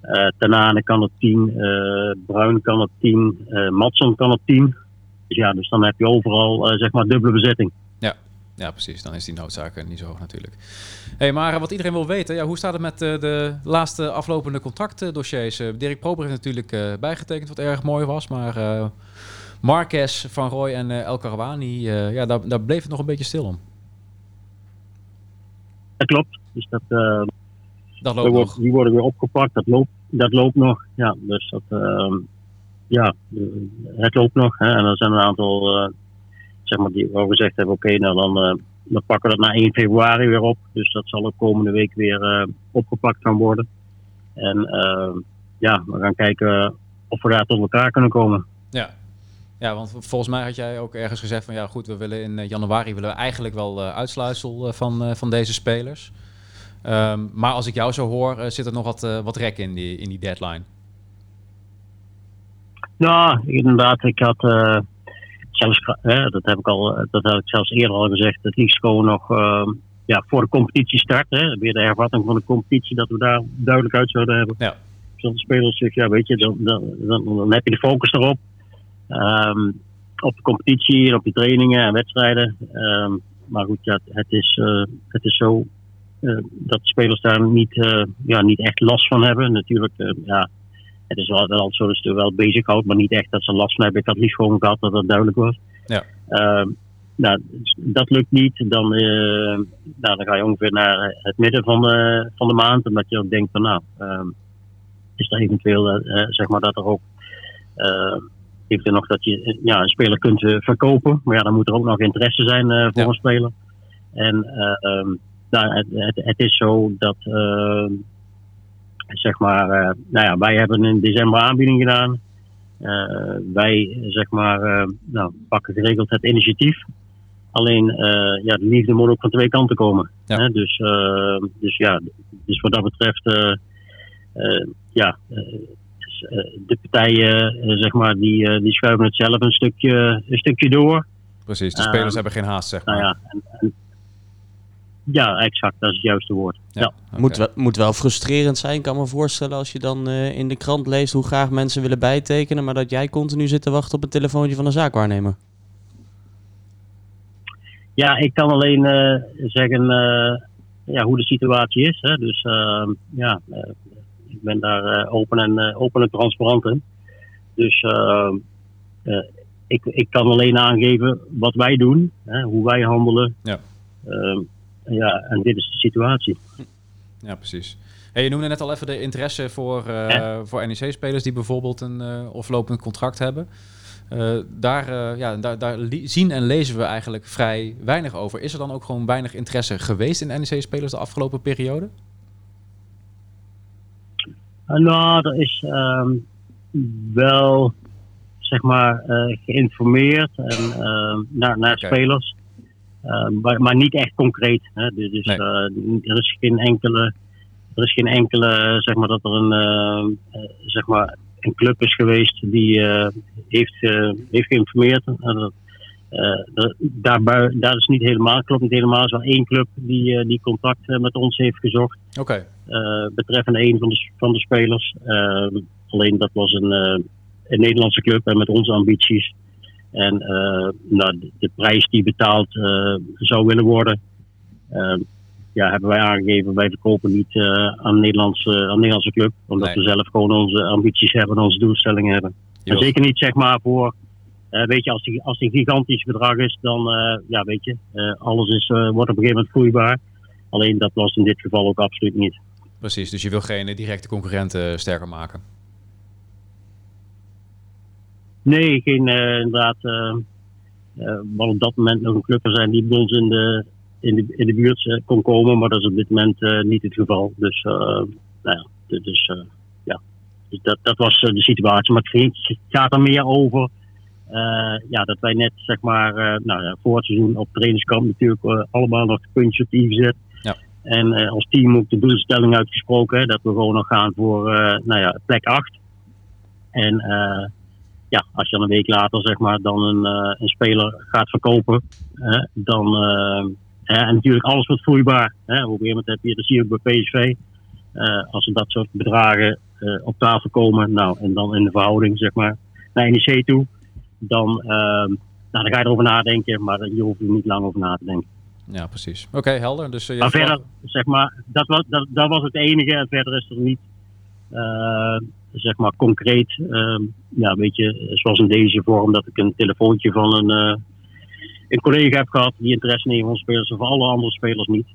Eh Tanane kan op 10, eh Bruin kan op 10, eh Matson kan op 10. Dus ja, dus dan heb je overal eh, zeg maar dubbele bezetting. Ja, precies. Dan is die noodzaak eh, niet zo hoog natuurlijk. Hey, maar eh, wat iedereen wil weten, ja, hoe staat het met eh, de laatste aflopende contractdossiers? Eh, Dirk Prober heeft natuurlijk bijgetekend, wat erg mooi was. Maar Marquez, Van Roy en El Karawani, ja, daar, daar bleef het nog een beetje stil om. Dat klopt. Dus dat, Dat die, loopt nog. die worden weer opgepakt. Dat loopt, dat loopt nog. Ja, dus dat, ehm, ja, het loopt nog. Hè. En er zijn een aantal, zeg maar, die wel gezegd hebben, oké, nou dan, eh, dan pakken we dat na 1 februari weer op. Dus dat zal ook komende week weer eh, opgepakt gaan worden. En ehm, ja, we gaan kijken of we daar tot elkaar kunnen komen. Ja. ja, want volgens mij had jij ook ergens gezegd van ja goed, we willen in eh, januari willen we eigenlijk wel eh, uitsluitsel eh, van, eh, van deze spelers. Ehm, maar als ik jou zo hoor, eh, zit er nog wat, eh, wat rek in die, in die deadline. Ja, inderdaad. Ik had eh, zelfs, hè, dat heb ik al, eh, dat had ik zelfs eerder al gezegd, het liefst gewoon nog eh, ja, voor de competitie start. Hè, weer de hervatting van de competitie, dat we daar duidelijk uit zouden hebben. Ja. Zodat de spelers zeggen, ja, weet je, dan, dan, dan, dan heb je de focus erop. Ehm, op de competitie en op die trainingen en wedstrijden. Ehm, maar goed, ja, het, is, eh, het is zo eh, dat de spelers daar niet, ja, niet echt last van hebben. Natuurlijk, ja, het is wel, wel dat ze er wel bezighoudt, maar niet echt dat ze last van hebben. Ik had liefst gewoon gehad dat dat duidelijk was. Ja. Ehm, nou, dat lukt niet. Dan, eh, nou, dan ga je ongeveer naar het midden van de, van de maand. Omdat je ook denkt van nou, ehm, is er eventueel eh, eh, zeg maar dat er ook eh, eventueel nog dat je ja, een speler kunt verkopen. Maar ja, dan moet er ook nog interesse zijn voor Ja. een speler. En ehm, nou, het, het, het is zo dat ehm, zeg maar, eh, nou ja, wij hebben in december aanbieding gedaan. Eh, wij zeg maar, eh, nou, pakken geregeld het initiatief. Alleen, ja, de liefde moet ook van twee kanten komen. Ja. Hè? Dus, dus ja, dus wat dat betreft, ja, dus, de partijen, zeg maar, die, die schuiven het zelf een stukje, een stukje door. Precies, de spelers hebben geen haast, zeg maar. Nou ja, en, en- ja, exact, dat is het juiste woord. Ja. Moet, wel, moet wel frustrerend zijn, kan me voorstellen, als je dan eh, in de krant leest hoe graag mensen willen bijtekenen, maar dat jij continu zit te wachten op een telefoontje van een zaakwaarnemer. Ja, ik kan alleen eh, zeggen eh, ja, hoe de situatie is. Hè. Dus ja, eh, ik ben daar open, en, open en transparant in. Dus ik, ik kan alleen aangeven wat wij doen, hè, hoe wij handelen. Ja. Ehm, ja, en dit is de situatie. Ja, precies. Hey, je noemde net al even de interesse voor, eh, voor NEC-spelers die bijvoorbeeld een uh, aflopend contract hebben. Uh, daar, ja, daar, daar zien en lezen we eigenlijk vrij weinig over. Is er dan ook gewoon weinig interesse geweest in NEC-spelers de afgelopen periode? Nou, er is um, wel zeg maar geïnformeerd en, naar, naar okay. spelers, maar, maar, niet echt concreet. Hè. Dus nee. er is geen enkele, er is geen enkele zeg maar dat er een zeg maar een club is geweest die heeft, heeft geïnformeerd. Uh, daar, daar is niet helemaal, klopt niet helemaal. Er is wel één club die, die contact met ons heeft gezocht. Okay. betreffende een van de, van de spelers. alleen dat was een, een Nederlandse club en met onze ambities. En nou, de, prijs die betaald zou willen worden ja, hebben wij aangegeven, wij verkopen niet uh, aan, Nederlandse, aan Nederlandse club. Omdat nee. we zelf gewoon onze ambities hebben en onze doelstellingen hebben. En zeker niet zeg maar voor, uh, weet je, als die, als die een gigantisch bedrag is, dan, uh, ja, weet je, alles is, wordt op een gegeven moment vloeibaar. Alleen dat was in dit geval ook absoluut niet. Precies, dus je wil geen directe concurrenten sterker maken? Nee, geen inderdaad. wat op dat moment nog een club er zijn die bij ons in de, in de, in de buurt uh, kon komen, maar dat is op dit moment uh, niet het geval. Dus, uh, nou ja, dus, ja. dus dat, dat was de situatie. Maar het gaat er meer over ja, dat wij net, zeg maar, nou ja, voor het seizoen op trainingskamp natuurlijk allemaal nog puntjes op i gezet. Ja. En als team ook de doelstelling uitgesproken hè, dat we gewoon nog gaan voor nou ja, plek 8. En eh, ja, als je dan een week later zeg maar, dan een, eh, een speler gaat verkopen, hè, dan. eh, hè, en natuurlijk alles wordt vloeibaar. Hè. Op een gegeven moment heb je, dat zie je ook bij PSV. eh, als er dat soort bedragen op tafel komen, nou, en dan in de verhouding zeg maar, naar NEC toe, dan, ehm, nou, dan ga je erover nadenken, maar je hoeft er niet lang over na te denken. Ja, precies. Oké, helder. Dus, je Maar verder, zeg maar, dat was, dat, dat was het enige. En verder is er niet, zeg maar, concreet, ehm, ja, weet je, zoals in deze vorm, dat ik een telefoontje van een, eh, een collega heb gehad die interesse in onze spelers, of alle andere spelers niet.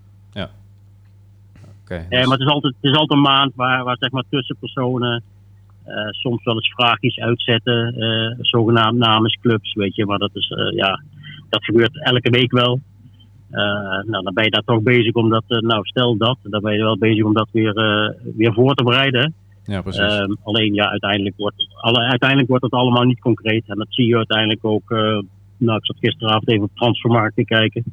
Oké, Eh, dus- maar het is altijd, het is altijd een maand waar, waar zeg maar, tussenpersonen eh, soms wel eens vraagjes uitzetten, eh, zogenaamd namens clubs, weet je. Maar dat is, eh, ja, dat gebeurt elke week wel. Eh, nou, dan ben je daar toch bezig om dat, eh, nou stel dat, dan ben je wel bezig om dat weer, eh, weer voor te bereiden. Ja, precies. Ehm, alleen ja, uiteindelijk wordt, alle, uiteindelijk wordt het allemaal niet concreet. En dat zie je uiteindelijk ook. eh, nou, ik zat gisteravond even op transfermarkt te kijken.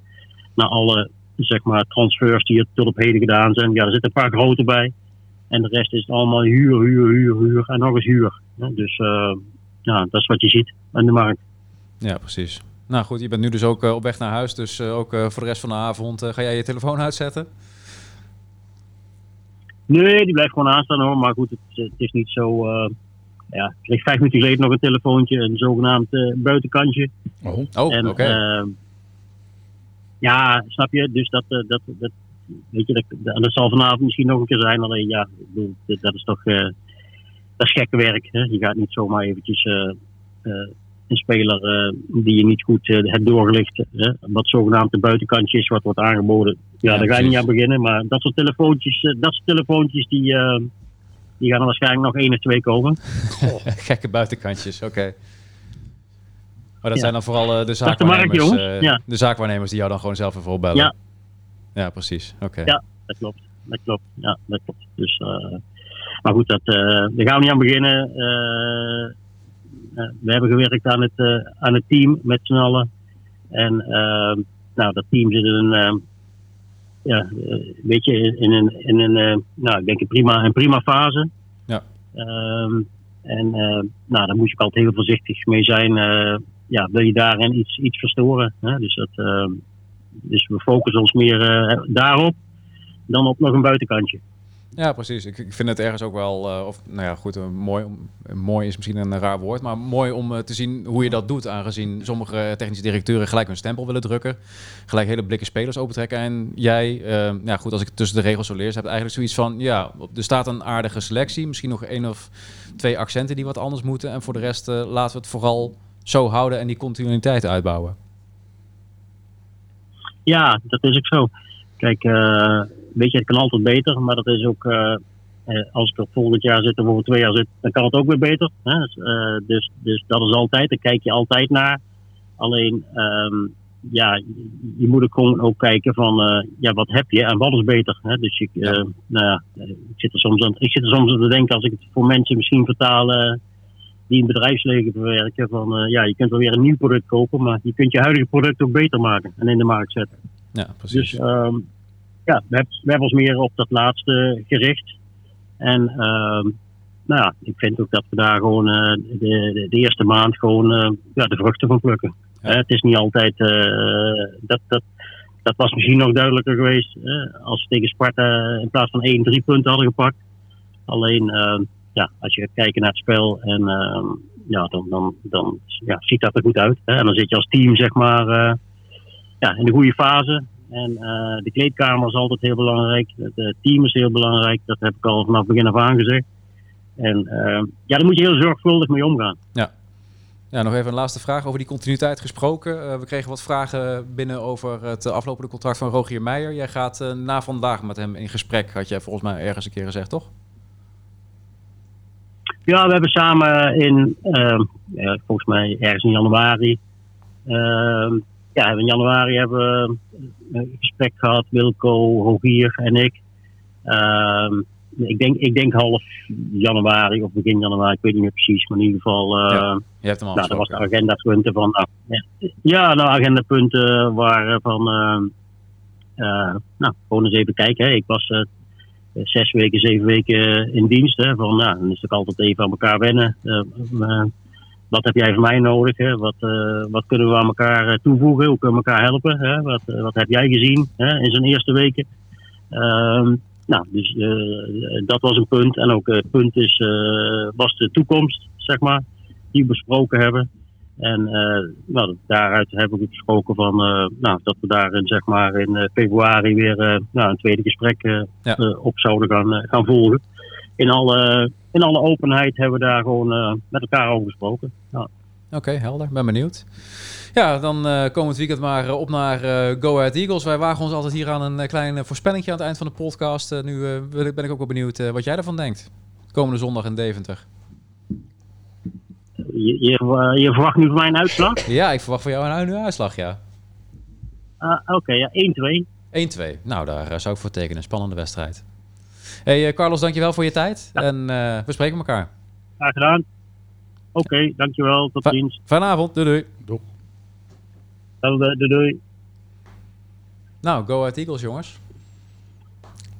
Naar alle zeg maar, transfers die er tot op heden gedaan zijn. Ja, er zitten een paar grote bij. En de rest is allemaal huur, huur, huur, huur en nog eens huur. Dus eh, ja, dat is wat je ziet aan de markt. Ja, precies. Nou goed, je bent nu dus ook eh, op weg naar huis. Dus ook voor de rest van de avond ga jij je telefoon uitzetten? Nee, die blijft gewoon aanstaan hoor. Maar goed, het, het is niet zo. eh, ja, ik kreeg vijf minuten geleden nog een telefoontje, een zogenaamd eh, buitenkantje. Oh. Oh, En, oké. ehm, ja, snap je? Dus dat, eh, dat, dat, weet je, dat, dat zal vanavond misschien nog een keer zijn. Alleen ja, ik bedoel, dit- dat is toch eh, dat is gekke werk. Hè? Je gaat niet zomaar eventjes eh, eh, een speler eh, die je niet goed hebt doorgelicht, hè? wat zogenaamd de buitenkantje is, wat wordt aangeboden. Ja, daar ga je niet aan beginnen. Maar dat soort telefoontjes, eh, dat soort telefoontjes die, eh, die gaan er waarschijnlijk nog één of twee komen. Gekke buitenkantjes, oké. Maar dat Ja. zijn dan vooral eh, de de markt, zaakwaarnemers, Ja. de zaakwaarnemers die jou dan gewoon zelf even opbellen. Ja. Ja, precies. Oké. Ja. Dat klopt. Dat klopt. Ja, dat klopt. Dus, eh, maar goed, dat, eh, daar gaan we niet aan beginnen. Eh, eh, we hebben gewerkt aan het, eh, aan het team met z'n allen. En nou, dat team zit in een, ja, eh, weet je, in een, in een eh, nou, ik denk een prima, een prima fase. Ja. Ehm, en eh, nou, daar moet je altijd heel voorzichtig mee zijn. ja, wil je daarin iets, iets verstoren? Hè? Dus, dat, ehm, dus we focussen ons meer daarop dan op nog een buitenkantje. Ja, precies. Ik, ik vind het ergens ook wel, eh, of nou ja, goed, eh, mooi, om- mooi is misschien een raar woord, maar mooi om eh, te zien hoe je dat doet, aangezien sommige technische directeuren gelijk hun stempel willen drukken, gelijk hele blikken spelers opentrekken. En jij, ja goed, als ik tussen de regels zo leer, heb eigenlijk zoiets van, ja, er staat een aardige selectie, misschien nog één of twee accenten die wat anders moeten, en voor de rest laten we het vooral zo houden en die continuïteit uitbouwen. Ja, dat is ook zo. Kijk, weet je, het kan altijd beter, maar dat is ook, eh, eh, als ik er volgend jaar zit of over twee jaar zit, dan kan het ook weer beter. Hè? Dus, eh, dus, dus dat is altijd, daar kijk je altijd naar. Alleen, ehm, ja, je, moet ook gewoon ook kijken van, ja, wat heb je en wat is beter. Hè? Dus ik, nou ja, ik zit, er soms aan, ik zit er soms aan te denken, als ik het voor mensen misschien vertaal eh, die een bedrijfsleven verwerken, van, ja, je kunt wel weer een nieuw product kopen, maar je kunt je huidige product ook beter maken en in de markt zetten. Ja, precies. Dus ehm, ja, we hebben, we hebben ons meer op dat laatste gericht. En ehm, nou ja, ik vind ook dat we daar gewoon eh, de, de, eerste maand gewoon eh, ja, de vruchten van plukken. Ja. Het is niet altijd, eh, dat, dat, dat was misschien nog duidelijker geweest als we tegen Sparta in plaats van 1, 3 punten hadden gepakt. Alleen, ehm, ja, als je gaat kijken naar het spel en ehm, ja, dan, dan, dan ja, ziet dat er goed uit. Hè? En dan zit je als team zeg maar ja, in de goede fase. En eh, de kleedkamer is altijd heel belangrijk. Het team is heel belangrijk. Dat heb ik al vanaf begin af aan gezegd. En eh, ja, daar moet je heel zorgvuldig mee omgaan. Ja, nog even een laatste vraag over die continuïteit gesproken. Eh, we kregen wat vragen binnen over het aflopende contract van Rogier Meijer. Jij gaat na vandaag met hem in gesprek, had jij volgens mij ergens een keer gezegd, toch? Ja, we hebben samen in, ja, volgens mij ergens in januari. Ja, in januari hebben we een gesprek gehad, Wilco, Rogier en ik. Ehm, ik, denk, ik denk half januari of begin januari, ik weet niet meer precies. Maar in ieder geval, eh, Ja. Je hebt hem al nou, dat was de agendapunten van. Nou, ja, nou, agendapunten waren van. eh, nou, gewoon eens even kijken. Hè. Ik was eh, zes weken, zeven weken in dienst. Hè, van, nou, dan is het ook altijd even aan elkaar wennen. Wat heb jij van mij nodig? Hè? Wat, eh, wat kunnen we aan elkaar eh, toevoegen? Hoe kunnen we elkaar helpen? Hè? Wat, eh, wat heb jij gezien hè, in zijn eerste weken? Ehm, nou, dus dat was een punt. En ook het punt is, was de toekomst, zeg maar, die we besproken hebben. En nou, daaruit hebben we gesproken van nou, dat we daarin zeg maar in februari weer nou, een tweede gesprek Ja. op zouden gaan, gaan volgen. In alle, in alle openheid hebben we daar gewoon eh, met elkaar over gesproken. Ja. Oké, helder. Ben benieuwd. Ja, dan eh komend weekend maar eh, op naar eh, Go Ahead Eagles. Wij wagen ons altijd hier aan een klein voorspellingje aan het eind van de podcast. Nu ben ik ook wel benieuwd wat jij ervan denkt. Komende zondag in Deventer. Je, je, je verwacht nu van mij een uitslag? Ja, ik verwacht van jou een, een uitslag, ja. Ah, Oké, ja, 1-2. 1-2. Nou, daar zou ik voor tekenen. Een spannende wedstrijd. Hey, eh, Carlos, dankjewel voor je tijd. En eh, we spreken elkaar. Graag gedaan. Oké, dankjewel. Tot Va- ziens. Fijne avond. Doei doei. Doei, doei. Nou, Go Ahead Eagles, jongens.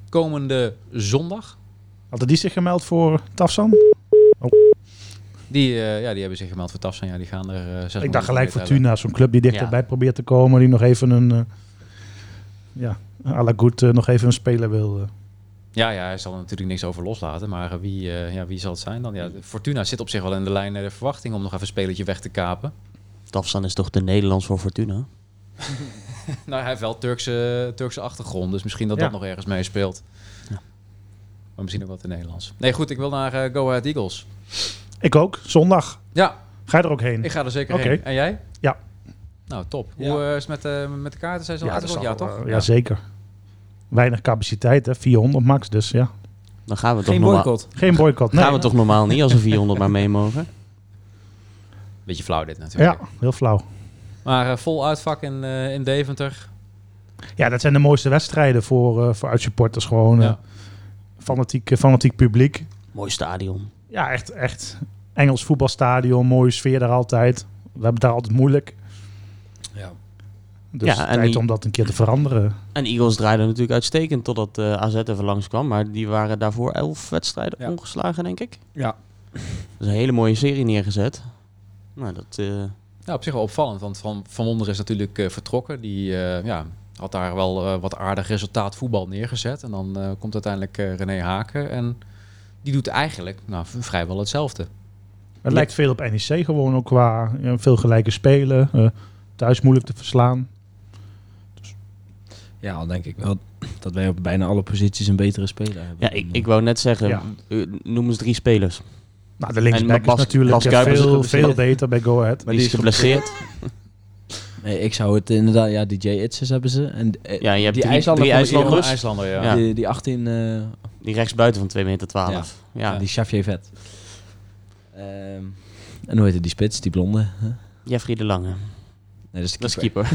Komende zondag. Hadden die zich gemeld voor Tafsan? Die, eh, ja, die hebben zich gemeld voor Tafsan. Ja, die gaan er eh 600 Ik dacht gelijk Fortuna, zo'n club die dichterbij Ja. probeert te komen. Die nog even een, eh, ja, à la goed nog even een speler wil. Ja, ja, hij zal er natuurlijk niks over loslaten. Maar eh, wie, eh, ja, wie zal het zijn dan? Ja, de Fortuna zit op zich wel in de lijn eh, de verwachting om nog even een spelertje weg te kapen. Tafsan is toch de Nederlands voor Fortuna? nou, hij heeft wel Turkse, Turkse achtergrond, dus misschien dat Ja. dat nog ergens meespeelt. Ja. Maar misschien ook wat in Nederlands. Nee, goed, ik wil naar eh, Go Ahead Eagles. Ik ook, zondag. Ja, Ga je er ook heen? ik ga er zeker Oké. heen. En jij? Ja. Nou, top. Ja. Hoe is het met, eh, met de kaarten? Zijn ze al zal, Ja, toch? ja, zeker. Weinig capaciteit, hè? 400 max. Dus ja, Dan gaan we toch Geen normaal, boycott. geen boycott. Nee. gaan we toch normaal niet als er 400 maar mee mogen? Beetje flauw dit natuurlijk. Ja, heel flauw. Maar eh, vol uitvak in, eh, in Deventer. Ja, dat zijn de mooiste wedstrijden voor, eh voor uitsupporters. Gewoon Ja. fanatiek, fanatiek publiek. Mooi stadion. Ja, echt, echt Engels voetbalstadion. Mooie sfeer daar altijd. We hebben daar altijd moeilijk. Ja. Dus Ja, en tijd die- om dat een keer te veranderen. En Eagles draaiden natuurlijk uitstekend totdat eh AZ even langskwam. Maar die waren daarvoor elf wedstrijden Ja. ongeslagen, denk ik. Ja. Dat is een hele mooie serie neergezet. Nou, dat... eh, Ja, op zich wel opvallend, want Van, van Wonder is natuurlijk eh, vertrokken. Die eh, ja, had daar wel eh, wat aardig resultaat voetbal neergezet. En dan eh, komt uiteindelijk eh, René Haken en die doet eigenlijk nou, vrijwel hetzelfde. Het lijkt veel op NEC gewoon ook qua ja, veel gelijke spelen. eh, thuis moeilijk te verslaan. Ja, al denk ik wel dat wij op bijna alle posities een betere speler hebben. ja, ik, ik wou net zeggen, Ja. eh, noem eens drie spelers. Nou, de linksback is natuurlijk Bas veel, veel beter bij Go Ahead. Maar die is geblesseerd. Nee, ik zou het inderdaad... Ja, die J Itzes hebben ze. En eh, Ja, je hebt die drie- IJslander drie IJslanders. IJslander, ja. Ja. Die, die 18... eh, Die rechtsbuiten van 2 meter 12. Ja. Ja. Die Xavier Vet. Ehm, en hoe heet het, die spits, die blonde? hè? Jeffrey de Lange. Nee, dat is de Dat is keeper.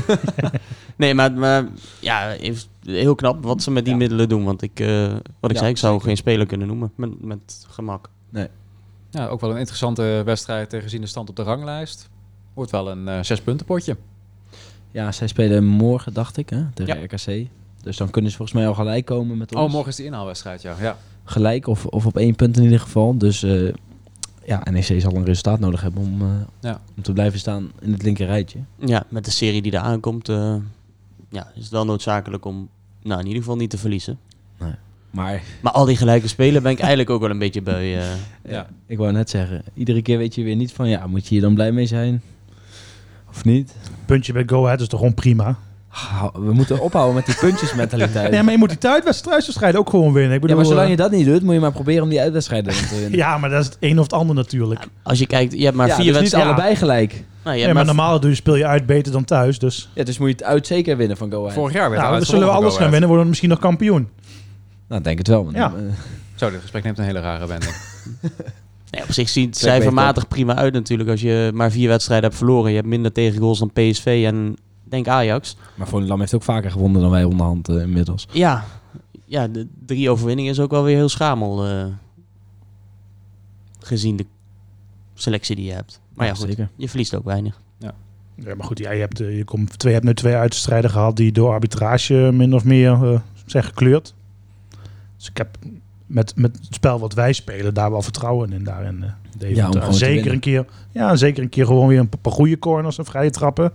nee, maar, maar ja, heeft- heel knap wat ze met die Ja. middelen doen. Want ik, eh, wat ik Ja, zei, ik zou zeker. geen speler kunnen noemen met, met gemak. Ja, ook wel een interessante wedstrijd gezien de stand op de ranglijst. Wordt wel een eh zes punten potje. Ja, zij spelen morgen, dacht ik, hè, tegen Ja. RKC. Dus dan kunnen ze volgens mij al gelijk komen met ons. Oh, morgen is de inhaalwedstrijd, ja. ja. Gelijk, of, of op één punt in ieder geval. Dus eh, ja, NEC zal een resultaat nodig hebben om, eh, Ja. om te blijven staan in het linker rijtje. Ja, met de serie die er aankomt, eh, ja, is het wel noodzakelijk om nou, in ieder geval niet te verliezen. Maar Maar al die gelijke spelen ben ik eigenlijk ook wel een beetje bij. eh, Ja. ik wou net zeggen, iedere keer weet je weer niet van... Ja, moet je hier dan blij mee zijn? Of niet? Puntje bij Go Ahead is toch gewoon prima. We moeten ophouden met die puntjesmentaliteit. Nee, maar je moet die thuiswedstrijd ook gewoon winnen. Ik ja, bedoel, maar zolang eh, je dat niet doet, moet je maar proberen om die uitwedstrijden te winnen. ja, maar dat is het een of het ander natuurlijk. als je kijkt, je hebt maar Ja, vier dus niet wedstrijden. allebei gelijk. Nou, je Ja, hebt maar maar normaal doe je, speel je uit beter dan thuis. Dus Ja, dus moet je het uit zeker winnen van Go Ahead. Vorig jaar werd nou, dan zullen we alles gaan winnen. Worden we misschien nog kampioen. Nou, ik denk het wel. Ja. Zo, dit gesprek neemt een hele rare wending. Nee, op zich ziet cijfermatig prima uit natuurlijk. Als je maar vier wedstrijden hebt verloren. Je hebt minder tegengoals dan PSV en denk Ajax. Maar Volendam heeft ook vaker gewonnen dan wij onderhand eh, inmiddels. Ja, ja, de drie overwinningen is ook wel weer heel schamel. eh, gezien de selectie die je hebt. Maar ja, goed, zeker. je verliest ook weinig. Ja, maar goed, ja, je, hebt, eh, je, komt, twee, je hebt nu twee uitstrijden gehad die door arbitrage min of meer eh, zijn gekleurd. Dus ik heb met, met het spel wat wij spelen daar wel vertrouwen in. Daarin, eh, Deventer. Ja, zeker een keer, ja, zeker een keer gewoon weer een paar goede corners en vrije trappen.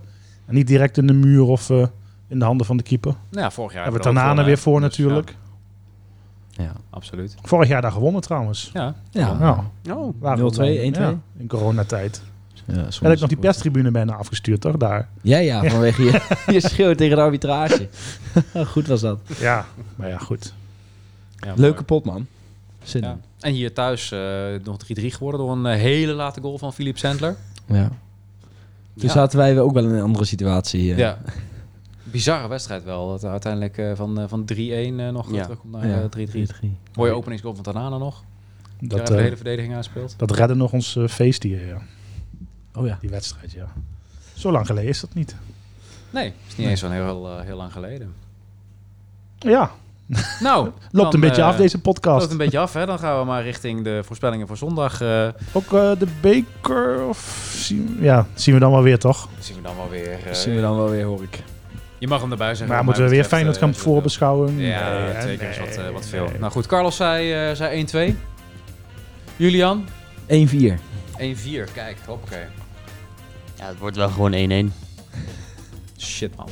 En niet direct in de muur of eh, in de handen van de keeper. Nou ja, vorig jaar hebben we er Tanane weer voor Dus, natuurlijk. Ja. Ja, absoluut. Vorig jaar daar gewonnen trouwens. Ja, Ja. Oh, we 0-2, wel- 1-2. ja, in coronatijd. Ja, En heb ik nog die perstribune bijna afgestuurd, toch? Daar. Ja, ja, vanwege je, je schreeuw tegen de arbitrage. Goed was dat. Ja, maar ja, goed. Ja, Leuke pot, man. Zin Ja. En hier thuis eh, nog 3-3 geworden door een eh, hele late goal van Philip Sandler. Ja. Toen Ja. zaten wij ook wel in een andere situatie. eh. Ja. Bizarre wedstrijd wel. Dat er uiteindelijk eh, van, eh, van 3-1 eh, nog Ja. terugkomt naar Ja. eh, 3-3. Mooie openingsgoal van Tanana nog. Dat de hele verdediging aanspeelt. dat redde nog ons feest hier, ja. Oh ja. die wedstrijd, ja. Zo lang geleden is dat niet. Nee, is niet eens zo heel, heel lang geleden. Ja, Nou, loopt dan, een beetje eh, af deze podcast. Loopt een beetje af, hè? Dan gaan we maar richting de voorspellingen voor zondag. eh Ook eh, de beker, of zien, ja, zien we dan wel weer, toch? zien we dan wel weer. eh, Dat zien we dan wel weer, hoor ik. Je mag hem erbij zeggen. Maar moeten we weer Feyenoord eh, gaan voorbeschouwen? Ja, Nee, twee keer is wat, eh, Nee, wat veel. nee. Nou goed, Carlos zei, eh, zei 1-2. Julian? 1-4. 1-4. Kijk, hoppakee. ja, het wordt wel gewoon 1-1. Shit, man.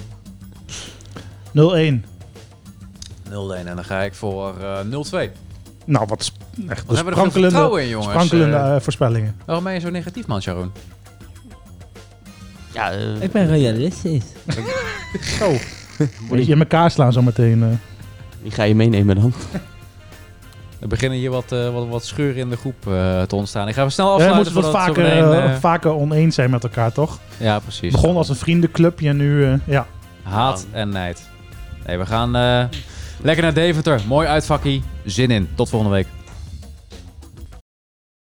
0-1. 0-1. En dan ga ik voor eh 0-2. Nou, wat echt Wat hebben we er veel sprankelende, vertrouwen in, jongens. sprankelende Eh, eh, voorspellingen. waarom ben je zo negatief, man, Sharon? Ja, eh, ben realistisch. Zo. Moet je in elkaar slaan zo meteen. eh. die ga je meenemen dan. Er beginnen hier wat, eh, wat, wat scheuren in de groep eh, te ontstaan. Ik ga even snel Ja, we afsluiten. moeten vaker, meteen, eh, eh, vaker oneens zijn met elkaar, toch? ja, precies. Begon als een vriendenclubje en nu, eh, ja. Haat en nijd. Nee, we gaan eh, lekker naar Deventer. Mooi uitvakkie. Zin in. Tot volgende week.